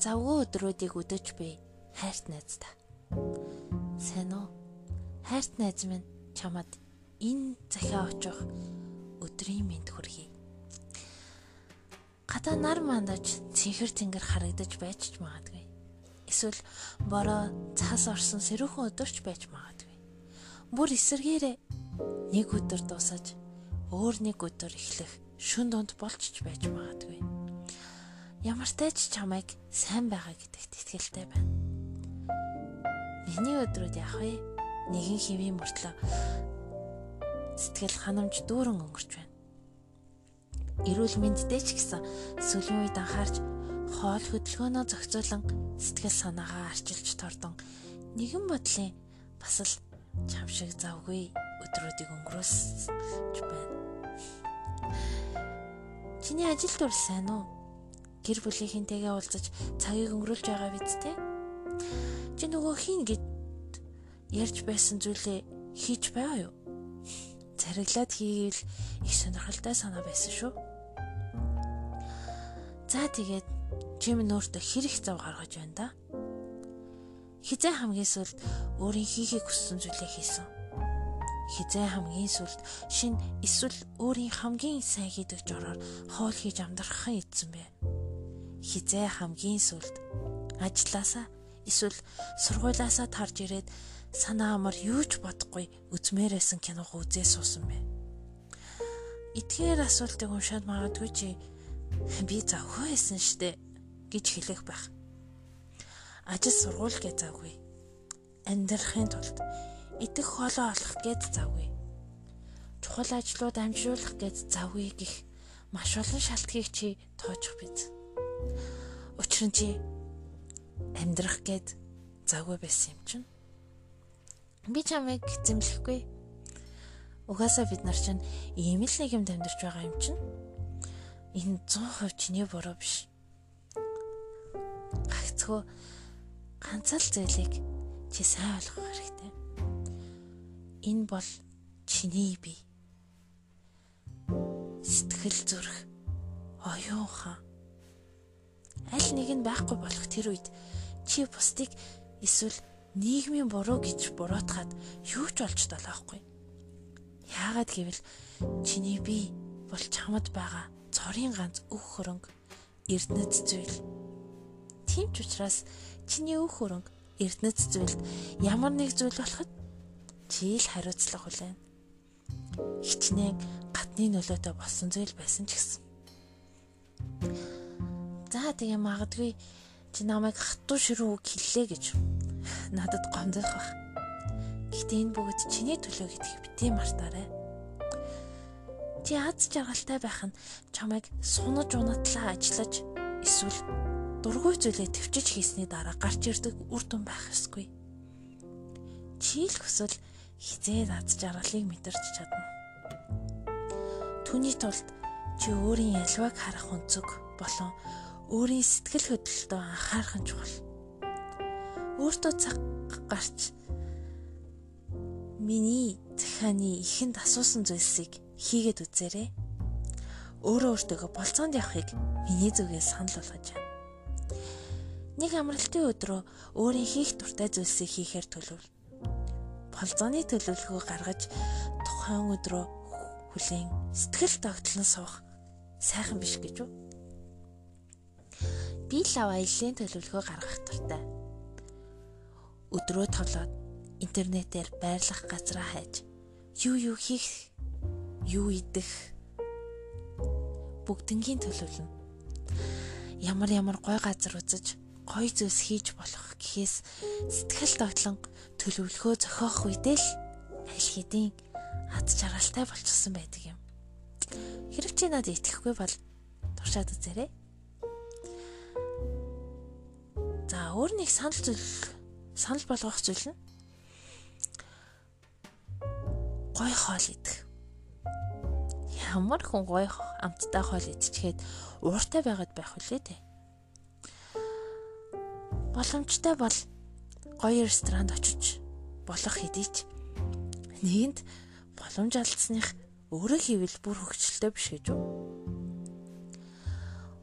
завгүй өдрүүдийг өдөөж би хайрт найздаа. Сайн уу? Хайрт найз минь чамд энэ захиа очих өдрийн мэд хүргэе. Гадаа нар мандаж цэнхэр тэнгэр харагдаж байж ч магадгүй. Эсвэл бороо цаас орсон сэрүүхэн өдөрч байж магадгүй. Бүр эсэргээрээ нэг өдөр дуусаж өөр нэг өдөр эхлэх шүн донд болчих байж магадгүй. Ямар ч чамайг сайн байгаа гэдэгт итгэлтэй байна. Миний өдрүүд яах вэ? Нэгэн хэвийн мөртлөө сэтгэл ханамж дүүрэн өнгөрч байна эрүүл мэндтэй ч гэсэн сүүлийн үед анхаарч хоол хөдөлгөөнөө зохицуулан сэтгэл санаагаа арчилж тордон нэгэн бодлын бас л чам шиг завгүй өдрүүдийг өнгөрөөсч байна. Чиний ажил дур сайн уу? Гэр бүлийнхэнтэйгээ уулзаж цагийг өнгөрүүлж байгаа биз дээ? Чи нөгөө хин гэд ярьж байсан зүйлээ хийж байгаа юу? Зариглаад хийвэл их сонирхолтой санаа байсан шүү. За тэгээд чим нөөртөө хэрэг зав гаргаж байна да. Хизээ хамгийн сүлд өөрийн хийхийг хүссэн зүйлээ хийсэн. Хизээ хамгийн сүлд шин эсвэл өөрийн хамгийн сайн хийдэг жороор хоол хийж амьдрахын эзэн бэ. Хизээ хамгийн сүлд ажилласаа эсвэл сургуулаасаа тарж ирээд санаа амар юу ч бодохгүй үзмээрсэн киног үзээ суусан бэ. Эдгээр асуултыг уншаад магадгүй чи би завгүй байсан штэ гэж хэлэх байх. Ажил сургууль гэж завгүй. Амьдрахын тулд идэх хоолоо олох гэж завгүй. Чухал ажлууд амжуулах гэж завгүй гих маш олон шалтгийг чи тоочих биз. Учир нь чи амьдрах гээд завгүй байсан юм чинь. Би чамайг зэмлэхгүй. Угаасаа бид нар чинь ийм л нэг юм амьдарч байгаа юм чинь энэ 100% чиний буруу биш. Гагцхөө ганц л зүйлийг чи сайн ойлгох хэрэгтэй. Энэ бол чиний бие. Сэтгэл зүрх, оюун ухаан. Аль нэг нь байхгүй болох тэр үед чи бусдыг эсвэл нийгмийн буруу гэж буруутгаад юу ч олж долоохгүй. Яагаад гэвэл чиний бие бол чамд байгаа цорын ганц өөх хөрөнгө эрдэнэт зүйл. Тийм ч учраас чиний өөх хөрөнгө эрдэнэт зүйлд ямар нэг зүйл болоход чи л хариуцлага хүлээн. Хичнээн гатны нөлөөтэй болсон зүйл байсан ч гэсэн. За тэгээ магадгүй чи намайг хатуу ширүү үг хэллээ гэж надад гомдох бах. Гэтэ энэ бүгд чиний төлөө гэдгийг битгий мартаарай. Чи аз жаргалтай байх нь чамайг сунаж унатлаа ажиллаж эсвэл дургүй зүйлээ төвчж хийсний дараа гарч ирдэг үр дүн байх ёсгүй. Чи л хүсвэл хизээд аз жаргалыг мэдэрч чадна. Түүний тулд чи өөрийн ялваг харах өнцөг болон өөрийн сэтгэл хөдлөлтөө анхаарах нь чухал. Өөртөө цаг гарч миний захааны ихэнд асуусан зүйлсийг хийгээд үзээрэй. Өөрөө өөртөө болцоонд явахыг миний зүгээс санал болгож байна. Нэг амралтын өдрөө өөрийн хийх дуртай зүйлсийг хийхээр төлөвл. Болцооны төлөвлөгөө гаргаж тухайн өдрөө хүлээн сэтгэл тогтлон суух сайхан биш гэж үү? Би л аяллаа төлөвлөгөө гаргах дуртай. Өдрөө тоглоод интернетээр байрлах газраа хайж юу юу хийх юу идэх бүгднгийн төлөвлөн. Ямар ямар гой газар үзэж, гой зүйлс хийж болох гэхээс сэтгэл тогтлон төлөвлөгөө зохиох үедээ л аль хэдийн ад жаргалтай болчихсон байдаг юм. Хэрэг чи надад итгэхгүй бол туршаад үзээрэй. За өөр нэг санал зүйл санал болгох зүйл нь гой хоол идэх ямар хүн гоё амттай хоол идчихэд ууртай байгаад байх үлээ те. Боломжтой бол гоё ресторанд очиж болох хэдий ч нэгэнд боломж алдсных өөрөө хийвэл бүр хөвгчлөлтэй биш гэж үү?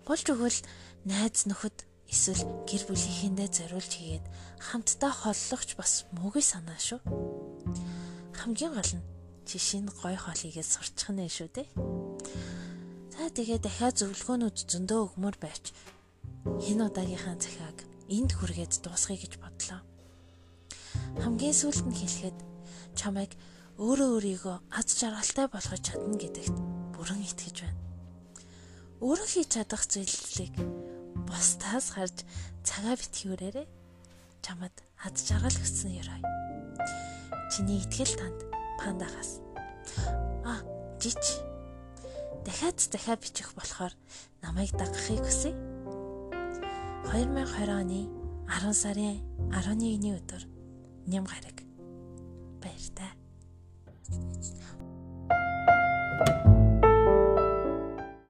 Болж өгвөл найз нөхөд Эсвэл гэр бүлийнхээндээ зориулж хийгээд хамтдаа холлогч бас муугүй санаа шүү. Хамгийн гол нь жишээ нь гой хоолыгээ сурчих нэ шүү дээ. За тэгээ дахиад зөвлөгөөнүүд зөндөө өгмөр байч энэ удаагийнхаа захиаг энд хүргээд дуусгая гэж бодлоо. Хамгийн сүүлд нь хэлэхэд чамайг өөрөө өөрийгөө аз жаргалтай болгож чадна гэдэгт бүрэн итгэж байна. Өөрөө хийж чадах зүйлийг бусдаас харж цагаа битгий өрөөрэй. Чамд аз жаргал өгсөн ёрой. Чиний итгэл танд пандагаас. А, жич. Дахиад дахиад бичих болохоор намайг дагахыг хүсье. 2020 оны 10 сарын 11-ний өдөр ням гараг баяртай.